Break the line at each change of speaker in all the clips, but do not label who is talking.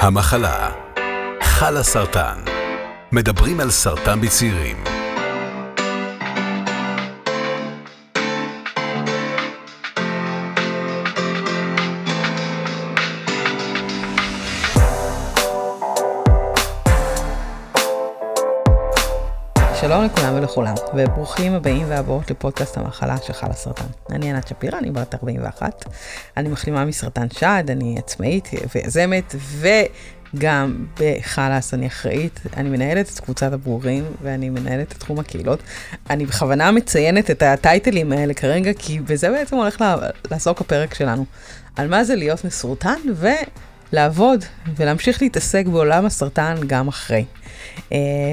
המחלה, חלה סרטן, מדברים על סרטן בצעירים.
לכולם וברוכים הבאים והבאות לפודקאסט המחלה של חלה סרטן. אני ענת שפירא, אני בת 41, אני מחלימה מסרטן שד, אני עצמאית ויזמת, וגם בחלאס אני אחראית, אני מנהלת את קבוצת הברורים, ואני מנהלת את תחום הקהילות. אני בכוונה מציינת את הטייטלים האלה כרגע, כי בזה בעצם הולך לעסוק הפרק שלנו. על מה זה להיות מסורטן, ולעבוד ולהמשיך להתעסק בעולם הסרטן גם אחרי. Uh,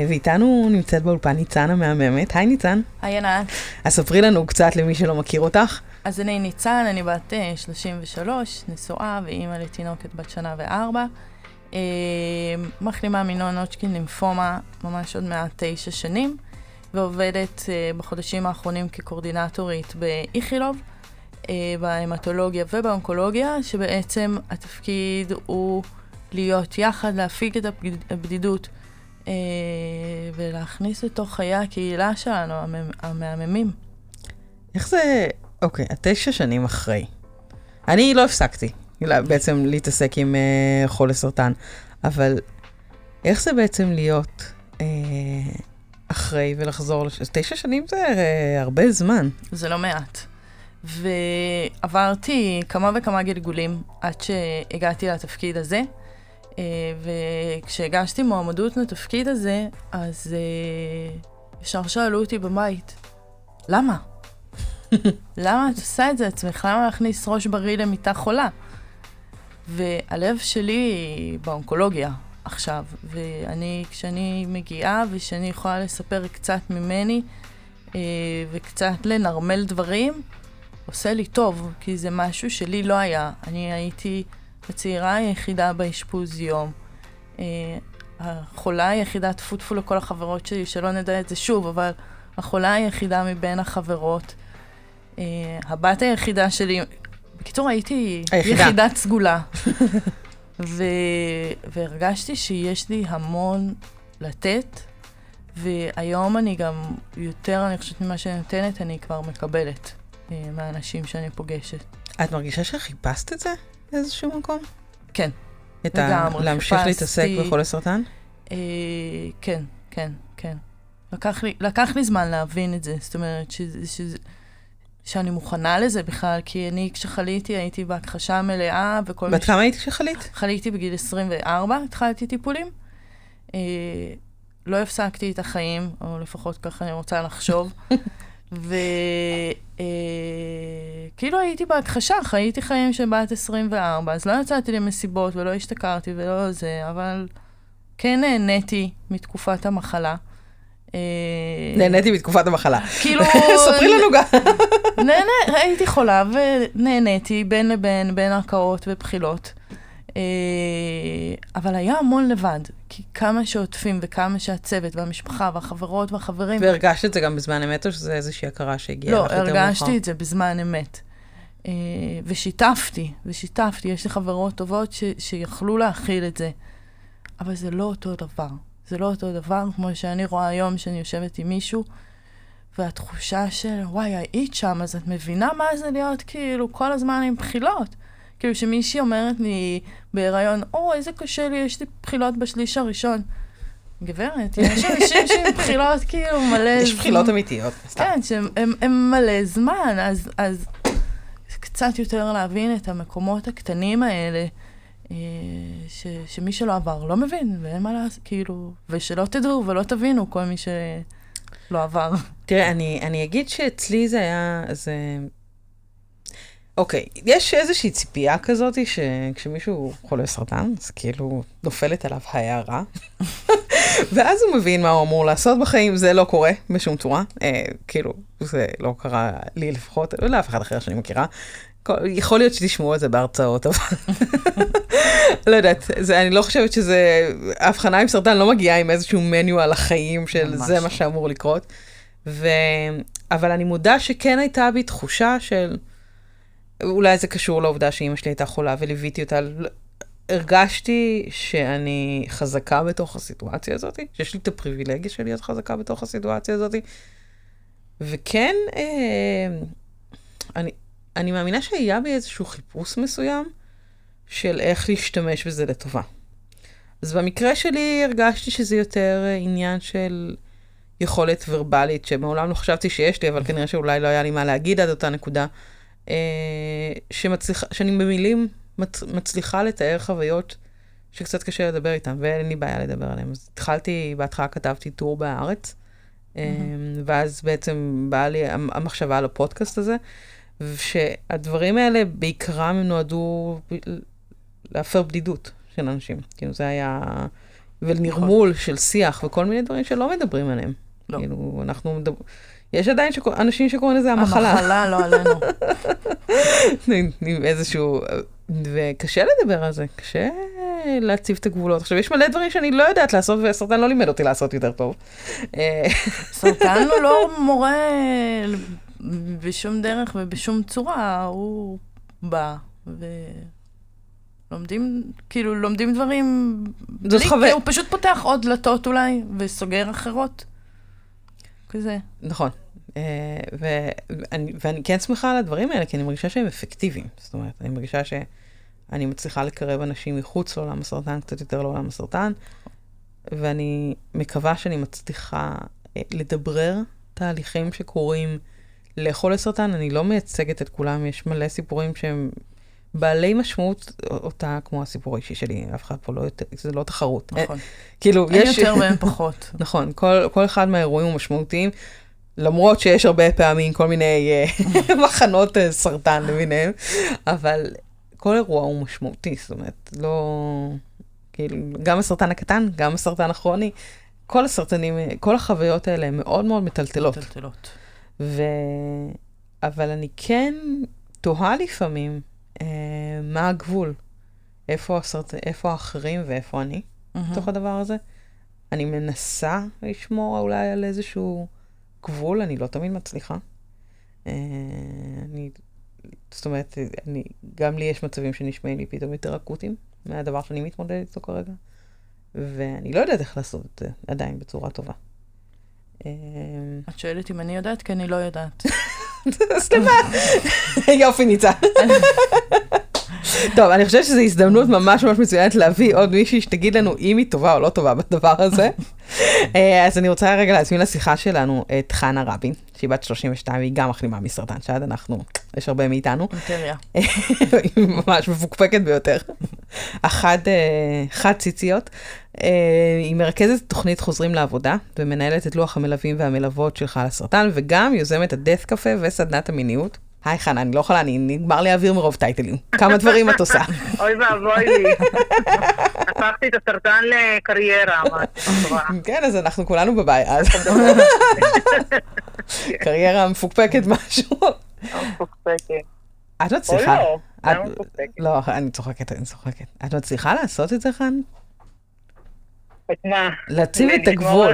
ואיתנו נמצאת באולפן ניצן המהממת. היי ניצן.
היי ענת.
אז ספרי לנו קצת למי שלא מכיר אותך.
אז אני ניצן, אני בת 33, אה, נשואה ואימא לתינוקת בת שנה וארבע. Uh, מחלימה מנון הודשקין לימפומה ממש עוד מעט תשע שנים, ועובדת בחודשים האחרונים כקורדינטורית באיכילוב, בהמטולוגיה ובאונקולוגיה, שבעצם התפקיד הוא להיות יחד, להפיג את הבדידות. אה, ולהכניס לתוך חיי הקהילה שלנו, המהממים.
איך זה, אוקיי, את תשע שנים אחרי. אני לא הפסקתי בעצם להתעסק עם uh, חולי סרטן, אבל איך זה בעצם להיות uh, אחרי ולחזור, לש... תשע שנים זה uh, הרבה זמן.
זה לא מעט. ועברתי כמה וכמה גלגולים עד שהגעתי לתפקיד הזה. אה, וכשהגשתי מועמדות לתפקיד הזה, אז אה, ישר שאלו אותי בבית, למה? למה את עושה את זה עצמך? למה להכניס ראש בריא למיטה חולה? והלב שלי באונקולוגיה עכשיו, ואני, כשאני מגיעה ושאני יכולה לספר קצת ממני אה, וקצת לנרמל דברים, עושה לי טוב, כי זה משהו שלי לא היה. אני הייתי הצעירה היחידה באשפוז יום. אה, החולה היחידה, טפו טפו לכל החברות שלי, שלא נדע את זה שוב, אבל החולה היחידה מבין החברות. אה, הבת היחידה שלי, בקיצור, הייתי היחידה. יחידת סגולה. ו... והרגשתי שיש לי המון לתת, והיום אני גם יותר, אני חושבת ממה שאני נותנת, אני כבר מקבלת מהאנשים שאני פוגשת.
את מרגישה שחיפשת את זה? באיזשהו מקום?
כן.
את ה... להמשיך להתעסק בחולי סרטן?
אה, כן, כן, כן. לקח לי, לקח לי זמן להבין את זה, זאת אומרת, ש, ש, שאני מוכנה לזה בכלל, כי אני כשחליתי הייתי בהכחשה מלאה וכל...
בת כמה היית כשחלית?
חליתי בגיל 24, התחלתי טיפולים. אה, לא הפסקתי את החיים, או לפחות ככה אני רוצה לחשוב. וכאילו אה, הייתי בהכחשה, חייתי חיים של בת 24, אז לא יצאתי למסיבות ולא השתכרתי ולא זה, אבל כן נהניתי מתקופת המחלה.
אה, נהניתי מתקופת המחלה. כאילו... ספרי לנו גם.
הייתי חולה ונהניתי בין לבין, בין ערכאות ובחילות. אה, אבל היה המון לבד, כי כמה שעוטפים וכמה שהצוות והמשפחה והחברות והחברים...
והרגשת את זה גם בזמן אמת, או שזה איזושהי הכרה שהגיעה
לא, לך יותר מאוחר? לא, הרגשתי את זה בזמן אמת. אה, ושיתפתי, ושיתפתי, יש לי חברות טובות ש, שיכלו להכיל את זה, אבל זה לא אותו דבר. זה לא אותו דבר כמו שאני רואה היום שאני יושבת עם מישהו, והתחושה של, וואי, היית שם, אז את מבינה מה זה להיות כאילו כל הזמן עם בחילות. כאילו שמישהי אומרת לי בהיריון, או, איזה קשה לי, יש לי בחילות בשליש הראשון. גברת, יש אנשים שעם בחילות כאילו מלא...
יש בחילות אמיתיות.
כן, שהם מלא זמן, אז, אז קצת יותר להבין את המקומות הקטנים האלה, אה, ש, שמי שלא עבר לא מבין, ואין מה לעשות, כאילו, ושלא תדעו ולא תבינו כל מי שלא עבר.
תראה, אני, אני אגיד שאצלי זה היה, זה אוקיי, okay, יש איזושהי ציפייה כזאת שכשמישהו חולה סרטן, אז כאילו נופלת עליו הערה, ואז הוא מבין מה הוא אמור לעשות בחיים, זה לא קורה בשום צורה, אה, כאילו, זה לא קרה לי לפחות, לא לאף אחד אחר שאני מכירה. יכול להיות שתשמעו את זה בהרצאות, אבל לא יודעת, זה, אני לא חושבת שזה, הבחנה עם סרטן לא מגיעה עם איזשהו מניו על החיים של זה מה שאמור לקרות. ו... אבל אני מודה שכן הייתה בי תחושה של... אולי זה קשור לעובדה שאימא שלי הייתה חולה וליוויתי אותה הרגשתי שאני חזקה בתוך הסיטואציה הזאת, שיש לי את הפריבילגיה של להיות חזקה בתוך הסיטואציה הזאת. וכן, אה, אני, אני מאמינה שהיה בי איזשהו חיפוש מסוים של איך להשתמש בזה לטובה. אז במקרה שלי הרגשתי שזה יותר אה, עניין של יכולת ורבלית, שמעולם לא חשבתי שיש לי, אבל כנראה שאולי לא היה לי מה להגיד עד אותה נקודה, שמצליח, שאני במילים מצ, מצליחה לתאר חוויות שקצת קשה לדבר איתן, ואין לי בעיה לדבר עליהן. אז התחלתי, בהתחלה כתבתי טור בהארץ, mm-hmm. ואז בעצם באה לי המחשבה על הפודקאסט הזה, שהדברים האלה בעיקרם הם נועדו להפר בדידות של אנשים. כאילו זה היה... ונרמול נכון. של שיח וכל מיני דברים שלא מדברים עליהם. לא. כאילו, אנחנו מדברים... יש עדיין שקור... אנשים שקוראים לזה המחלה.
המחלה, לא עלינו.
איזשהו... וקשה לדבר על זה, קשה להציב את הגבולות. עכשיו, יש מלא דברים שאני לא יודעת לעשות, וסרטן לא לימד אותי לעשות יותר טוב.
סרטן הוא לא מורה בשום דרך ובשום צורה, הוא בא ו... לומדים, כאילו, לומדים דברים...
זאת חוויה.
הוא פשוט פותח עוד דלתות אולי, וסוגר אחרות. כזה.
נכון. Uh, ואני, ואני כן שמחה על הדברים האלה, כי אני מרגישה שהם אפקטיביים. זאת אומרת, אני מרגישה שאני מצליחה לקרב אנשים מחוץ לעולם הסרטן, קצת יותר לעולם הסרטן, ואני מקווה שאני מצליחה uh, לדברר תהליכים שקורים לאכול לסרטן. אני לא מייצגת את כולם, יש מלא סיפורים שהם בעלי משמעות אותה כמו הסיפור האישי שלי, אף אחד פה לא יותר, זה לא תחרות.
נכון. כאילו, אין יש... יותר ואין פחות.
נכון, כל, כל אחד מהאירועים הוא משמעותיים, למרות שיש הרבה פעמים כל מיני אה, מחנות אה, סרטן למיניהם, אבל כל אירוע הוא משמעותי, זאת אומרת, לא... כאילו, גם הסרטן הקטן, גם הסרטן הכרוני, כל הסרטנים, כל החוויות האלה הן מאוד מאוד מטלטלות.
מטלטלות.
ו... אבל אני כן תוהה לפעמים, אה, מה הגבול? איפה, הסרט... איפה האחרים ואיפה אני mm-hmm. בתוך הדבר הזה? אני מנסה לשמור אולי על איזשהו גבול, אני לא תמיד מצליחה. אה, אני, זאת אומרת, אני, גם לי יש מצבים שנשמעים לי פתאום יותר אקוטיים מהדבר שאני מתמודדת איתו כרגע, ואני לא יודעת איך לעשות את זה עדיין בצורה טובה.
אה, את שואלת אם אני יודעת? כי אני לא יודעת.
סליחה. יופי, ניצה. טוב, אני חושבת שזו הזדמנות ממש ממש מצוינת להביא עוד מישהי שתגיד לנו אם היא טובה או לא טובה בדבר הזה. אה, אז אני רוצה רגע להזמין לשיחה שלנו את חנה רבין, שהיא בת 32 והיא גם מחלימה מסרטן שד, אנחנו, יש הרבה מאיתנו.
אינטריה.
היא ממש מפוקפקת ביותר. אחת אה, חד ציציות. אה, היא מרכזת תוכנית חוזרים לעבודה ומנהלת את לוח המלווים והמלוות שלך על הסרטן, וגם יוזמת הדף קפה וסדנת המיניות. היי חנה, אני לא יכולה, אני נגמר לי האוויר מרוב טייטלים. כמה דברים את עושה.
אוי ואבוי לי. הפכתי את הסרטן לקריירה,
כן, אז אנחנו כולנו בבעיה. קריירה מפוקפקת משהו.
מפוקפקת.
את מצליחה.
או לא, מפוקפקת?
לא, אני צוחקת, אני צוחקת. את מצליחה לעשות את זה, חן?
את מה?
להציב את הגבול.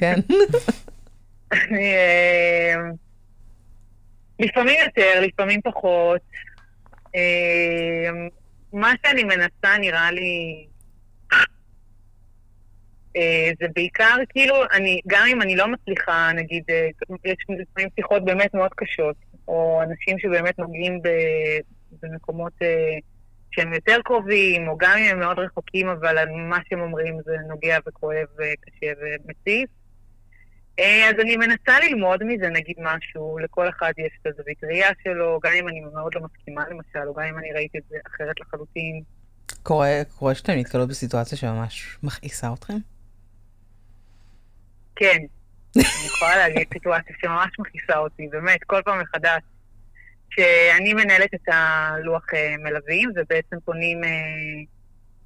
כן.
אני... לפעמים יותר, לפעמים פחות. אה, מה שאני מנסה נראה לי... אה, זה בעיקר, כאילו, אני, גם אם אני לא מצליחה, נגיד, אה, יש לפעמים שיחות באמת מאוד קשות, או אנשים שבאמת נוגעים במקומות שהם יותר קרובים, או גם אם הם מאוד רחוקים, אבל מה שהם אומרים זה נוגע וכואב וקשה ומציף. אה, אז אני מנסה ללמוד מזה, נגיד משהו, לכל אחד יש את הזווית ראייה שלו, גם אם אני מאוד לא מסכימה למשל, או גם אם אני ראיתי את זה אחרת לחלוטין.
קורה, קורה שאתם נתקלות בסיטואציה שממש מכעיסה אתכם?
כן, אני יכולה להגיד סיטואציה שממש מכעיסה אותי, באמת, כל פעם מחדש. שאני מנהלת את הלוח אה, מלווים, ובעצם פונים,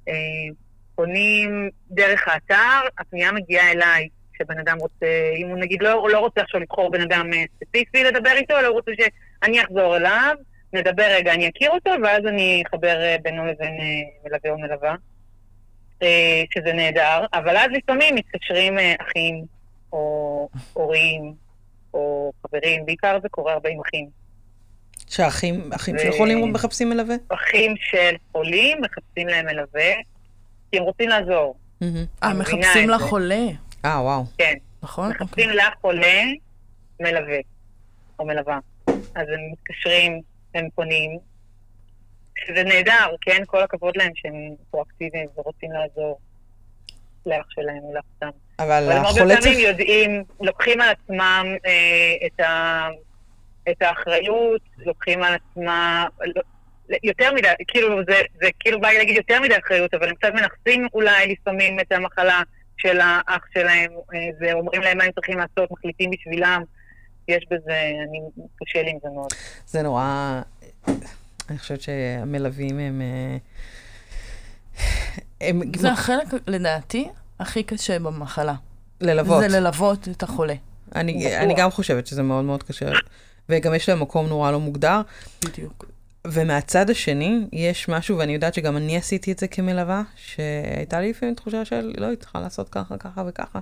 אה, פונים דרך האתר, הפנייה מגיעה אליי. שבן אדם רוצה, אם הוא נגיד לא, לא רוצה עכשיו לבחור בן אדם אה, ספציפי לדבר איתו, אלא הוא רוצה שאני אחזור אליו, נדבר רגע, אני אכיר אותו, ואז אני אחבר אה, בינו לבין אה, מלווה או מלווה, שזה נהדר. אבל אז לפעמים מתקשרים אחים, או הורים, או חברים, בעיקר זה קורה הרבה עם אחים.
שאחים אחים של
ו-
חולים מחפשים מלווה?
אחים של חולים מחפשים להם מלווה, כי הם רוצים לעזור.
אה, מחפשים. לחולה,
אה, וואו.
כן.
נכון?
מחפשים לחולה מלווה, או מלווה. אז הם מתקשרים, הם פונים, שזה נהדר, כן? כל הכבוד להם שהם פרואקטיביים ורוצים לעזור לאח שלהם לאחותם.
אבל
אבל הם הרבה
החולה
פעמים
צריך...
יודעים, לוקחים על עצמם אה, את, ה, את האחריות, לוקחים על עצמם, לא- יותר מדי, כאילו, זה, זה כאילו בא לי להגיד יותר מדי אחריות, אבל הם קצת מנכסים אולי לפעמים את המחלה של האח שלהם, אה, ואומרים להם מה הם צריכים לעשות, מחליטים בשבילם. יש בזה, אני, קשה לי עם זה מאוד.
זה נורא... אני חושבת שהמלווים הם... אה, הם
זה החלק, לדעתי, הכי קשה במחלה.
ללוות.
זה ללוות את החולה.
אני. אני גם חושבת שזה מאוד מאוד קשה, וגם יש להם מקום נורא לא מוגדר.
בדיוק.
ומהצד השני, יש משהו, ואני יודעת שגם אני עשיתי את זה כמלווה, שהייתה לי לפעמים תחושה של, לא, היא צריכה לעשות ככה, ככה וככה.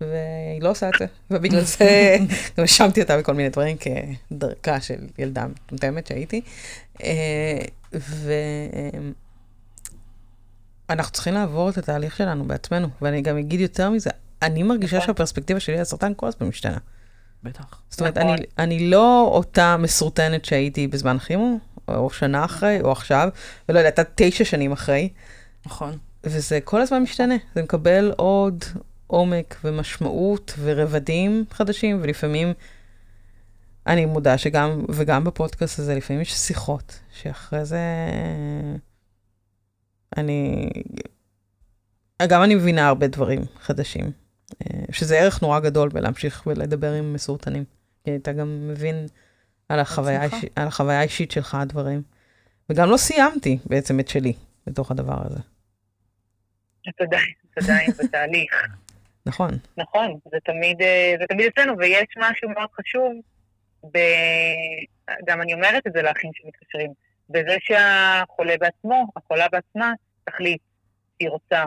והיא לא עושה את זה, ובגלל זה גם האשמתי אותה בכל מיני דברים כדרכה של ילדה מטומטמת שהייתי. אה, ואנחנו צריכים לעבור את התהליך שלנו בעצמנו, ואני גם אגיד יותר מזה, אני מרגישה
נכון.
שהפרספקטיבה שלי על סרטן כל הזמן משתנה.
בטח.
זאת אומרת,
נכון.
אני, אני לא אותה מסורטנת שהייתי בזמן כימו, או שנה אחרי, או עכשיו, ולא יודעת, תשע שנים אחרי,
נכון.
וזה כל הזמן משתנה. זה מקבל עוד עומק ומשמעות ורבדים חדשים, ולפעמים, אני מודה שגם, וגם בפודקאסט הזה, לפעמים יש שיחות, שאחרי זה, אני, גם אני מבינה הרבה דברים חדשים, אה, שזה ערך נורא גדול בלהמשיך ולדבר עם מסורטנים. כי אתה גם מבין על החוויה, על החוויה האישית שלך הדברים. וגם לא סיימתי בעצם את שלי בתוך הדבר הזה.
אתה עדיין, אתה עדיין בתהליך.
נכון.
נכון, זה תמיד, אה, זה תמיד אצלנו, ויש משהו מאוד חשוב, ב... גם אני אומרת את זה לאחים שמתקשרים, בזה שהחולה בעצמו, החולה בעצמה, תחליט שהיא רוצה.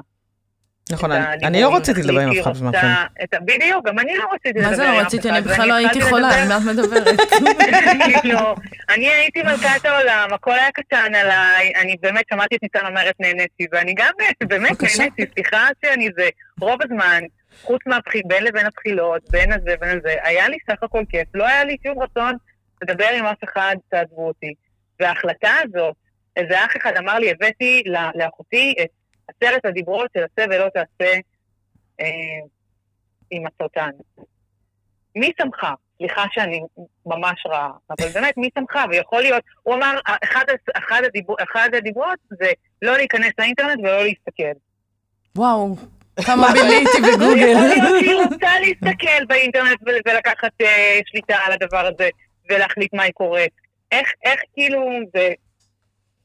נכון, אני, לא רציתי לדבר עם אף אחד
ה- בדיוק, גם אני לא רציתי לדבר
מה
עם
זה
אף
לא
אחד.
רציתי? אני בכלל
ואני
לא הייתי חולה, על מה את מדברת?
לא, אני הייתי מלכת העולם, הכל היה קטן עליי, אני באמת שמעתי את ניצן אומרת נהניתי, ואני גם באמת. נהניתי, סליחה שאני זה, רוב הזמן, חוץ מהבחיל, בין לבין הבחילות, בין הזה בין הזה, היה לי סך הכל כיף, לא היה לי שום רצון לדבר עם אף אחד, תעזבו אותי. וההחלטה הזאת, איזה אח אחד אמר לי, הבאתי לאחותי את עשרת הדיברות של עשה ולא תעשה אה, עם הסרטן. מי שמך? סליחה שאני ממש רעה, אבל באמת, מי שמך? ויכול להיות, הוא אמר, אחד, אחד, הדיבור, אחד הדיברות זה לא להיכנס לאינטרנט ולא להסתכל.
וואו, כמה ביליתי
יכול
בגוגל.
להיות שהיא רוצה להסתכל באינטרנט ול- ולקחת אה, שליטה על הדבר הזה, ולהחליט מה היא קוראת. איך, איך כאילו, זה,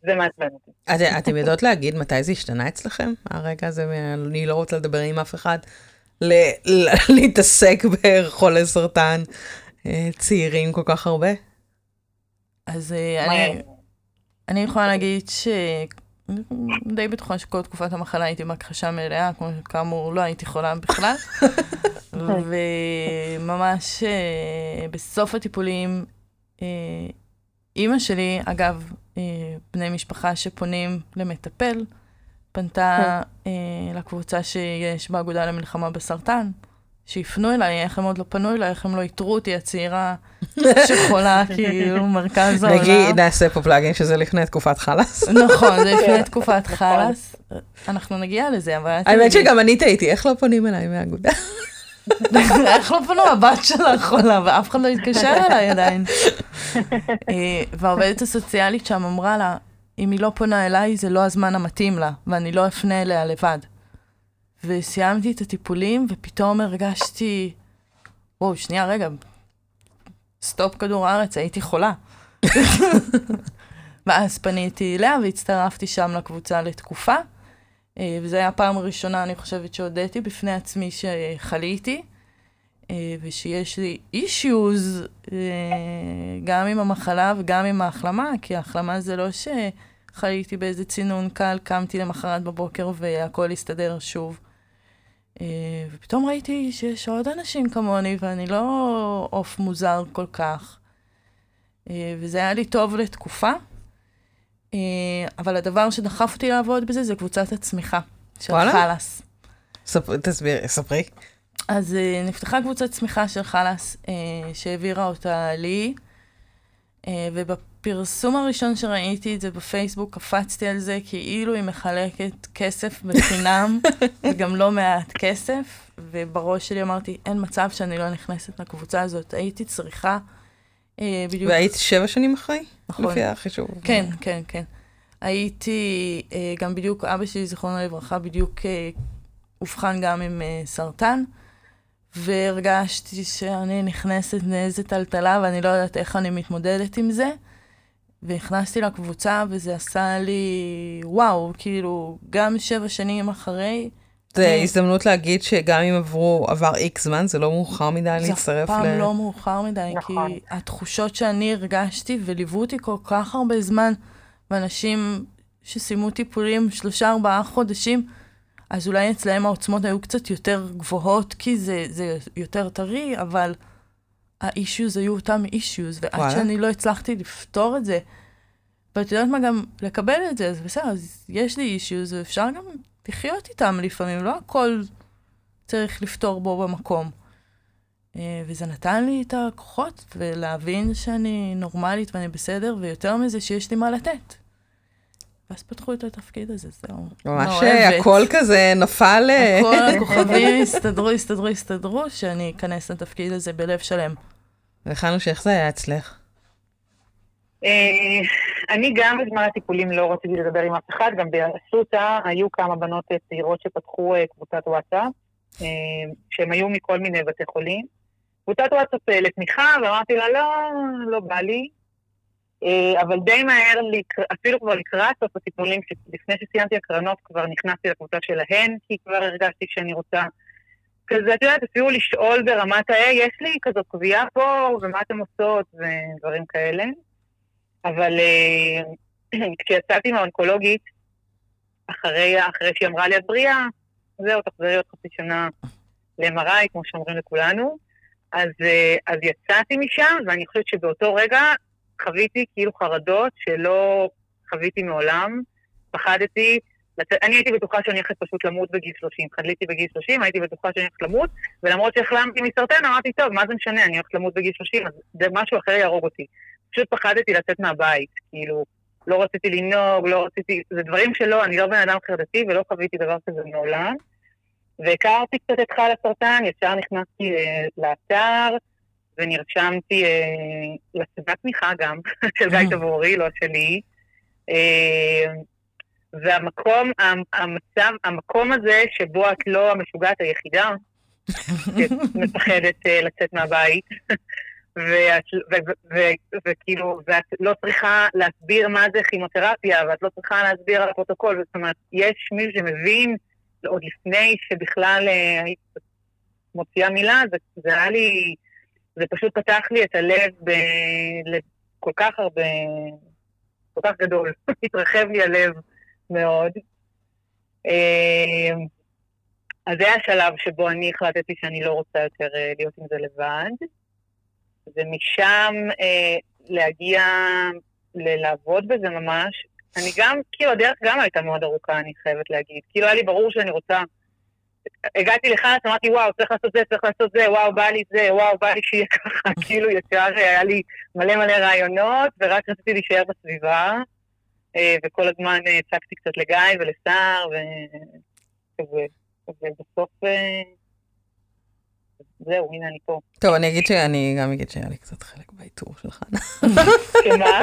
זה מעצבן אותי.
את, אתם יודעות להגיד מתי זה השתנה אצלכם? הרגע הזה, אני לא רוצה לדבר עם אף אחד, ל- ל- להתעסק בחולי סרטן אה, צעירים כל כך הרבה?
אז אה. אני, אני יכולה להגיד ש... די בטוחה שכל תקופת המחלה הייתי בהכחשה מלאה, כמו שכאמור לא הייתי חולה בכלל. וממש אה, בסוף הטיפולים, אה, אימא שלי, אגב, אה, בני משפחה שפונים למטפל, פנתה אה, לקבוצה שיש באגודה למלחמה בסרטן, שיפנו אליי, איך הם עוד לא פנו אליי, איך הם לא איתרו אותי, הצעירה שחולה, כאילו, מרכז העולם.
נגיד, נעשה פה פלאגין שזה לפני תקופת חלאס.
נכון, זה לפני
כן,
תקופת. חלאס. אנחנו נגיע לזה, אבל...
האמת. שגם אני טעיתי, איך לא פונים אליי מהאגודה?
איך לא פנו? הבת שלה חולה, ואף אחד לא התקשר אליי עדיין. אה, והעובדת הסוציאלית שם אמרה לה, אם היא לא פונה אליי, זה לא הזמן המתאים לה, ואני לא אפנה אליה לבד. וסיימתי את הטיפולים, ופתאום הרגשתי, וואו, שנייה, רגע, סטופ כדור הארץ, הייתי חולה. ואז פניתי אליה והצטרפתי שם לקבוצה לתקופה. אה, וזו הייתה הפעם הראשונה, אני חושבת, שהודיתי בפני עצמי שחליתי, אה, ושיש לי אישיוז גם עם המחלה וגם עם ההחלמה, כי ההחלמה זה לא שחליתי באיזה צינון קל, קמתי למחרת בבוקר והכל הסתדר שוב. אה, ופתאום ראיתי שיש עוד אנשים כמוני, ואני לא עוף מוזר כל כך. אה, וזה היה לי טוב לתקופה. אה, אבל הדבר שדחף אותי לעבוד בזה זה קבוצת הצמיחה של? חלאס.
ספ- תסבירי, ספרי.
אז אה, נפתחה קבוצת צמיחה של חלאס, אה, שהעבירה אותה לי, ובפרסום הראשון שראיתי את זה בפייסבוק, קפצתי על זה כאילו היא מחלקת כסף בחינם, וגם לא מעט כסף, ובראש שלי אמרתי, אין מצב שאני לא נכנסת לקבוצה הזאת, הייתי צריכה בדיוק...
והיית שבע שנים אחרי?
נכון.
לפי החישוב.
כן, כן, כן. הייתי, אה, גם בדיוק, אבא שלי, זיכרונו לברכה, בדיוק אה, אובחן גם עם אה, סרטן, והרגשתי שאני נכנסת לאיזה טלטלה ואני לא יודעת איך אני מתמודדת עם זה. ונכנסתי לקבוצה וזה עשה לי, וואו, כאילו, גם שבע שנים אחרי,
הזדמנות להגיד שגם אם עברו, עבר איקס זמן, זה לא מאוחר מדי
זה אף
להצטרף
פעם
ל...
לא מאוחר מדי,
נכון.
כי התחושות שאני הרגשתי וליוו אותי כל כך הרבה זמן, ואנשים שסיימו טיפולים שלושה ארבעה חודשים, אז אולי אצלהם העוצמות היו קצת יותר גבוהות, כי זה, זה יותר טרי, אבל האישיוז היו אותם אישיוז, ועד
וואלה.
שאני לא הצלחתי לפתור את זה, ואת יודעת מה, גם לקבל את זה, אז בסדר, אז יש לי אישיוז, ואפשר גם לחיות איתם לפעמים, לא הכל צריך לפתור בו במקום. אה, וזה נתן לי את הכוחות, ולהבין שאני נורמלית ואני בסדר, ויותר מזה, שיש לי מה לתת. ואז פתחו את התפקיד הזה, זהו.
ממש
מאוהבת.
הכל כזה נפל... אה,
הכל הכוכבים הסתדרו, הסתדרו, הסתדרו, שאני אכנס לתפקיד הזה בלב שלם.
וחנוש, איך זה היה אצלך?
אני גם בזמן הטיפולים לא רציתי לדבר עם אף אחד, גם באסותא היו כמה בנות צעירות שפתחו אה, קבוצת וואטסאפ, אה, שהן היו מכל מיני בתי חולים. קבוצת וואטסאפ אה, לתמיכה, ואמרתי לה, לא, לא בא לי. אבל די מהר, אפילו כבר לקראת סוף הטיפולים, לפני שסיימתי הקרנות, כבר נכנסתי לקבוצה שלהן, כי כבר הרגשתי שאני רוצה כזה, את יודעת, אפילו לשאול ברמת ה, "היי, יש לי כזאת קביעה פה, ומה אתן עושות, ודברים כאלה. אבל אה, כשיצאתי מהאונקולוגית, אחרי, אחרי שהיא אמרה לי, את בריאה, זהו, תחזרי עוד חצי שנה ל-MRI, כמו שאומרים לכולנו, אז, אה, אז יצאתי משם, ואני חושבת שבאותו רגע חוויתי כאילו חרדות שלא חוויתי מעולם. פחדתי, אני הייתי בטוחה שאני הולכת פשוט למות בגיל 30. חדליתי בגיל 30, הייתי בטוחה שאני הולכת למות, ולמרות שהחלמתי מסרטן, אמרתי, טוב, מה זה משנה, אני הולכת למות בגיל 30, אז משהו אחר יהרוג אותי. פשוט פחדתי לצאת מהבית, כאילו, לא רציתי לנהוג, לא רציתי, זה דברים שלא, אני לא בן אדם חרדתי ולא חוויתי דבר כזה מעולם. והכרתי קצת את חל הסרטן, ישר נכנסתי אה, לאתר, ונרשמתי אה, לסדנת תמיכה גם, של גיא תבורי, לא שלי. אה, והמקום, המ- המצב, המקום הזה שבו את לא המשוגעת היחידה, שמפחדת אה, לצאת מהבית, וכאילו, ואת לא צריכה להסביר מה זה כימותרפיה, ואת לא צריכה להסביר על הפרוטוקול, זאת אומרת, יש מישהו שמבין, עוד לפני שבכלל אה, היית מוציאה מילה, זה, זה היה לי, זה פשוט פתח לי את הלב ב, לכל כך הרבה, כל כך גדול, התרחב לי הלב מאוד. אה, אז זה השלב שבו אני החלטתי שאני לא רוצה יותר אה, להיות עם זה לבד. ומשם אה, להגיע ל- לעבוד בזה ממש. אני גם, כאילו הדרך גם הייתה מאוד ארוכה, אני חייבת להגיד. כאילו היה לי ברור שאני רוצה... הגעתי לכאן, אמרתי, וואו, צריך לעשות זה, צריך לעשות זה, וואו, בא לי זה, וואו, בא לי שיהיה ככה. כאילו ישר היה לי מלא מלא רעיונות, ורק רציתי להישאר בסביבה. אה, וכל הזמן אה, הצגתי קצת לגיא ולסער, וכזה. ובסוף... אה, זהו, הנה אני פה.
טוב, אני אגיד שאני גם אגיד שהיה לי קצת חלק באיתור של חנה.
שמה?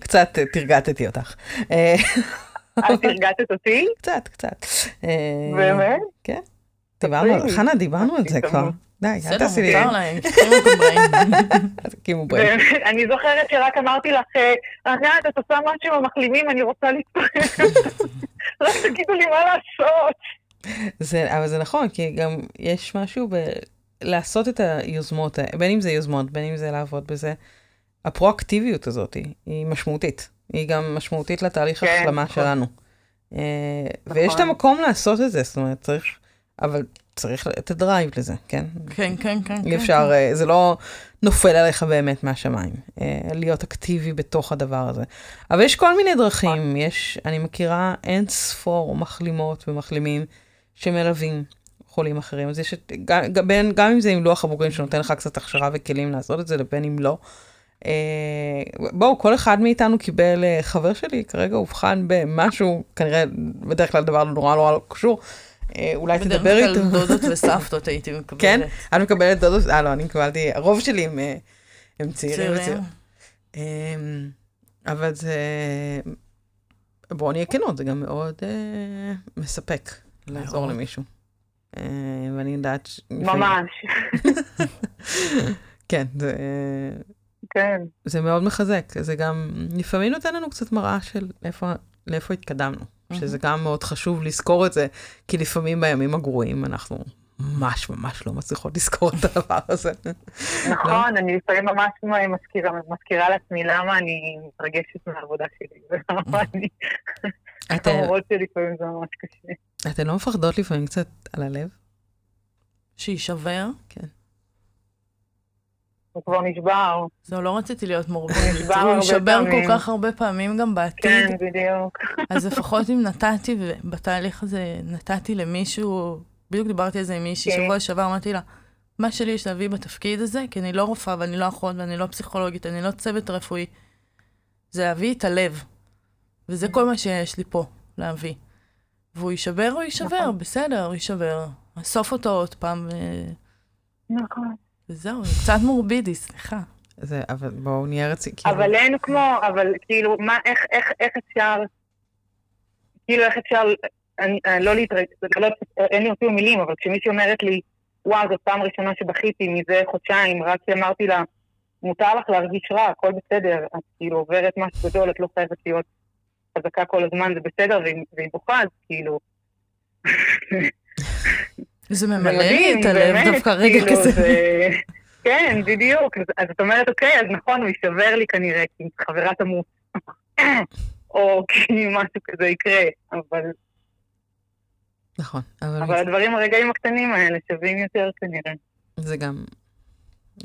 קצת אה, תרגטתי אותך. אה,
את הרגעת אותי?
קצת, קצת. אה,
באמת?
כן. דיברנו. חנה, דיברנו על זה. כבר. די, אל
בסדר,
תעשי לי...
מותר להם, תקימו
אני זוכרת שרק אמרתי לך, אה, ענת, את עושה משהו עם המחלימים, אני רוצה להתפרק. רק תגידו לי מה לעשות.
זה, אבל זה נכון, כי גם יש משהו ב... לעשות את היוזמות, בין אם זה יוזמות, בין אם זה לעבוד בזה, הפרואקטיביות הזאת היא, משמעותית. היא גם משמעותית לתהליך
כן,
ההחלמה
נכון.
שלנו. אה, ויש את
נכון.
המקום לעשות את זה, זאת אומרת, צריך... אבל צריך את הדרייב לזה, כן?
כן, כן, כן.
אי
כן,
אפשר,
כן.
אה, זה לא נופל עליך באמת מהשמיים, אה, להיות אקטיבי בתוך הדבר הזה. אבל יש כל מיני דרכים, יש, אני מכירה אין ספור מחלימות ומחלימים שמלווים חולים אחרים. אז יש את, גם, גם, בין- גם אם זה עם לוח הבוגרים שנותן לך קצת הכשרה וכלים לעשות את זה, לבין אם לא. אה, בואו, כל אחד מאיתנו קיבל, אה, חבר שלי כרגע אובחן במשהו, כנראה בדרך כלל דבר נורא נורא לא קשור. אה, אולי תדבר
בדרך
איתו.
כלל דודות וסבתות הייתי מקבלת.
כן? את מקבלת דודות? אה, לא, אני קיבלתי, הרוב שלי הם, אה, הם צעירים.
צעירים.
אמ, אבל זה, בואו נהיה כנות, זה גם מאוד מספק לעזור. למישהו. אה, ואני יודעת... ש-
ממש.
כן, זה,
כן.
זה מאוד מחזק. זה גם לפעמים נותן לנו קצת מראה של איפה, לאיפה התקדמנו. שזה גם מאוד חשוב לזכור את זה, כי לפעמים בימים הגרועים אנחנו ממש ממש לא מצליחות לזכור את הדבר הזה.
נכון, אני לפעמים ממש מזכירה, מזכירה לעצמי למה אני מתרגשת מהעבודה שלי, ולמה אני...
אתן,
למרות שלפעמים זה ממש קשה.
אתן לא מפחדות לפעמים קצת על הלב?
שיישבר.
הוא כבר נשבר.
זהו, לא רציתי להיות.
נשבר
הוא יישבר כל. כך הרבה פעמים גם בעתיד.
כן, בדיוק.
אז לפחות אם נתתי, ובתהליך הזה נתתי למישהו, בדיוק דיברתי על זה עם מישהי
כן.
שבוע שעבר, אמרתי לה, מה שלי יש להביא בתפקיד הזה, כי אני לא רופאה ואני לא אחות ואני לא פסיכולוגית, אני לא צוות רפואי, זה להביא את הלב. וזה כל מה שיש לי פה, להביא. והוא יישבר, הוא יישבר,
נכון.
בסדר, הוא יישבר. אסוף אותו עוד פעם, ו-
נכון.
וזהו, זה קצת מורבידי, סליחה.
זה, אבל בואו נהיה רצי... כאילו,
אבל אין כמו, אבל כאילו, מה, איך, איך, איך אפשר, כאילו, איך אפשר, אני, אני לא להתרגש, לא, אין לי אפילו מילים, אבל כשמישהי אומרת לי, וואו, זו פעם ראשונה שבכיתי מזה חודשיים, רק כי אמרתי לה, מותר לך להרגיש רע, הכל בסדר, את כאילו עוברת משהו גדול, את לא חייבת להיות חזקה כל הזמן, זה בסדר, והיא, בוכה, אז כאילו...
זה ממלא לי את הלב דווקא רגע
כאילו,
כזה.
זה... כן, בדיוק. אז, אז את אומרת, אוקיי, אז נכון, הוא יישבר לי כנראה, כי חברה תמות. או כי משהו כזה יקרה, אבל,
נכון, אבל,
אבל הדברים, הרגעים הקטנים האלה שווים יותר כנראה.
זה גם...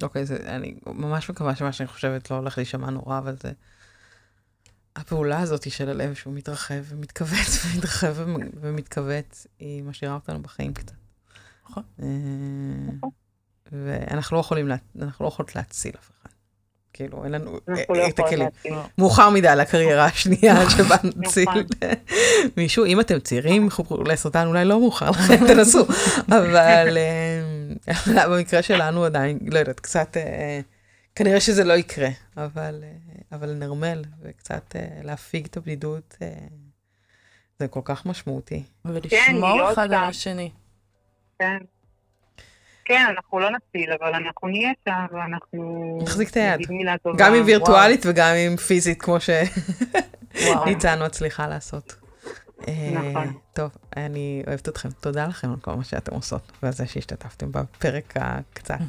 אוקיי, זה, אני ממש מקווה שמה שאני חושבת לא הולך להישמע נורא, אבל זה... הפעולה הזאת של הלב שהוא מתרחב ומתכווץ ומתרחב ומ- ומתכווץ, היא משאירה אותנו בחיים קצת.
נכון.
אה, ואנחנו לא יכולים, אנחנו לא יכולות להציל אף אחד. כאילו, אין לנו
אנחנו לא
אה, את
יכולים
הכלים.
להציל.
מאוחר מדי לקריירה השנייה שבה נציל
נכון.
מישהו, אם אתם צעירים, חוברו לסרטן, אולי לא מאוחר לכם, תנסו. אבל אה, במקרה שלנו עדיין, לא יודעת, קצת, אה, כנראה שזה לא יקרה, אבל, אה, אבל לנרמל וקצת אה, להפיג את הבדידות, אה, זה כל כך משמעותי.
ולשמור
להיות
אחד. על השני.
כן. כן, אנחנו לא נציל, אבל אנחנו נהיה שם, ואנחנו...
נחזיק את היד. גם אם וירטואלית וגם אם פיזית, כמו
וואו.
שניצן מצליחה לעשות.
נכון.
טוב, אני אוהבת אתכם. תודה לכם על כל מה שאתם עושות, ועל זה שהשתתפתם בפרק הקצת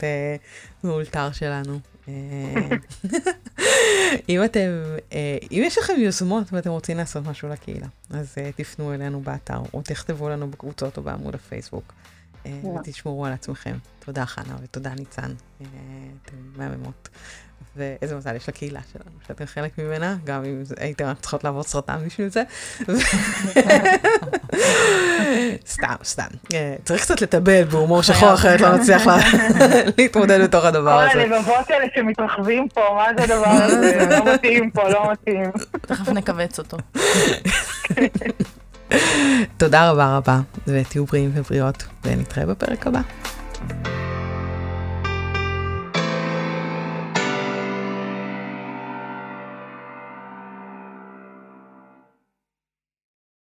מאולתר שלנו. אה, אם אתם, אה, אם יש לכם יוזמות ואתם רוצים לעשות משהו לקהילה, אז אה, תפנו אלינו באתר, או תכתבו לנו בקבוצות או בעמוד הפייסבוק, ותשמרו על עצמכם. תודה חנה ותודה ניצן, אה, אתם מהממות. ואיזה מזל יש לקהילה שלנו, שאתם חלק ממנה, גם אם הייתם רק צריכות לעבור סרטן בשביל זה. סתם, סתם. אה, צריך קצת לטבל בהומור שחור, אחרת לא נצליח לה- להתמודד בתוך הדבר
כל
הזה.
הלבבות האלה שמתרחבים פה, מה זה הדבר הזה? לא מתאים פה, לא מתאים.
תכף נכווץ אותו.
תודה רבה רבה, ותהיו בריאים ובריאות, ונתראה בפרק הבא.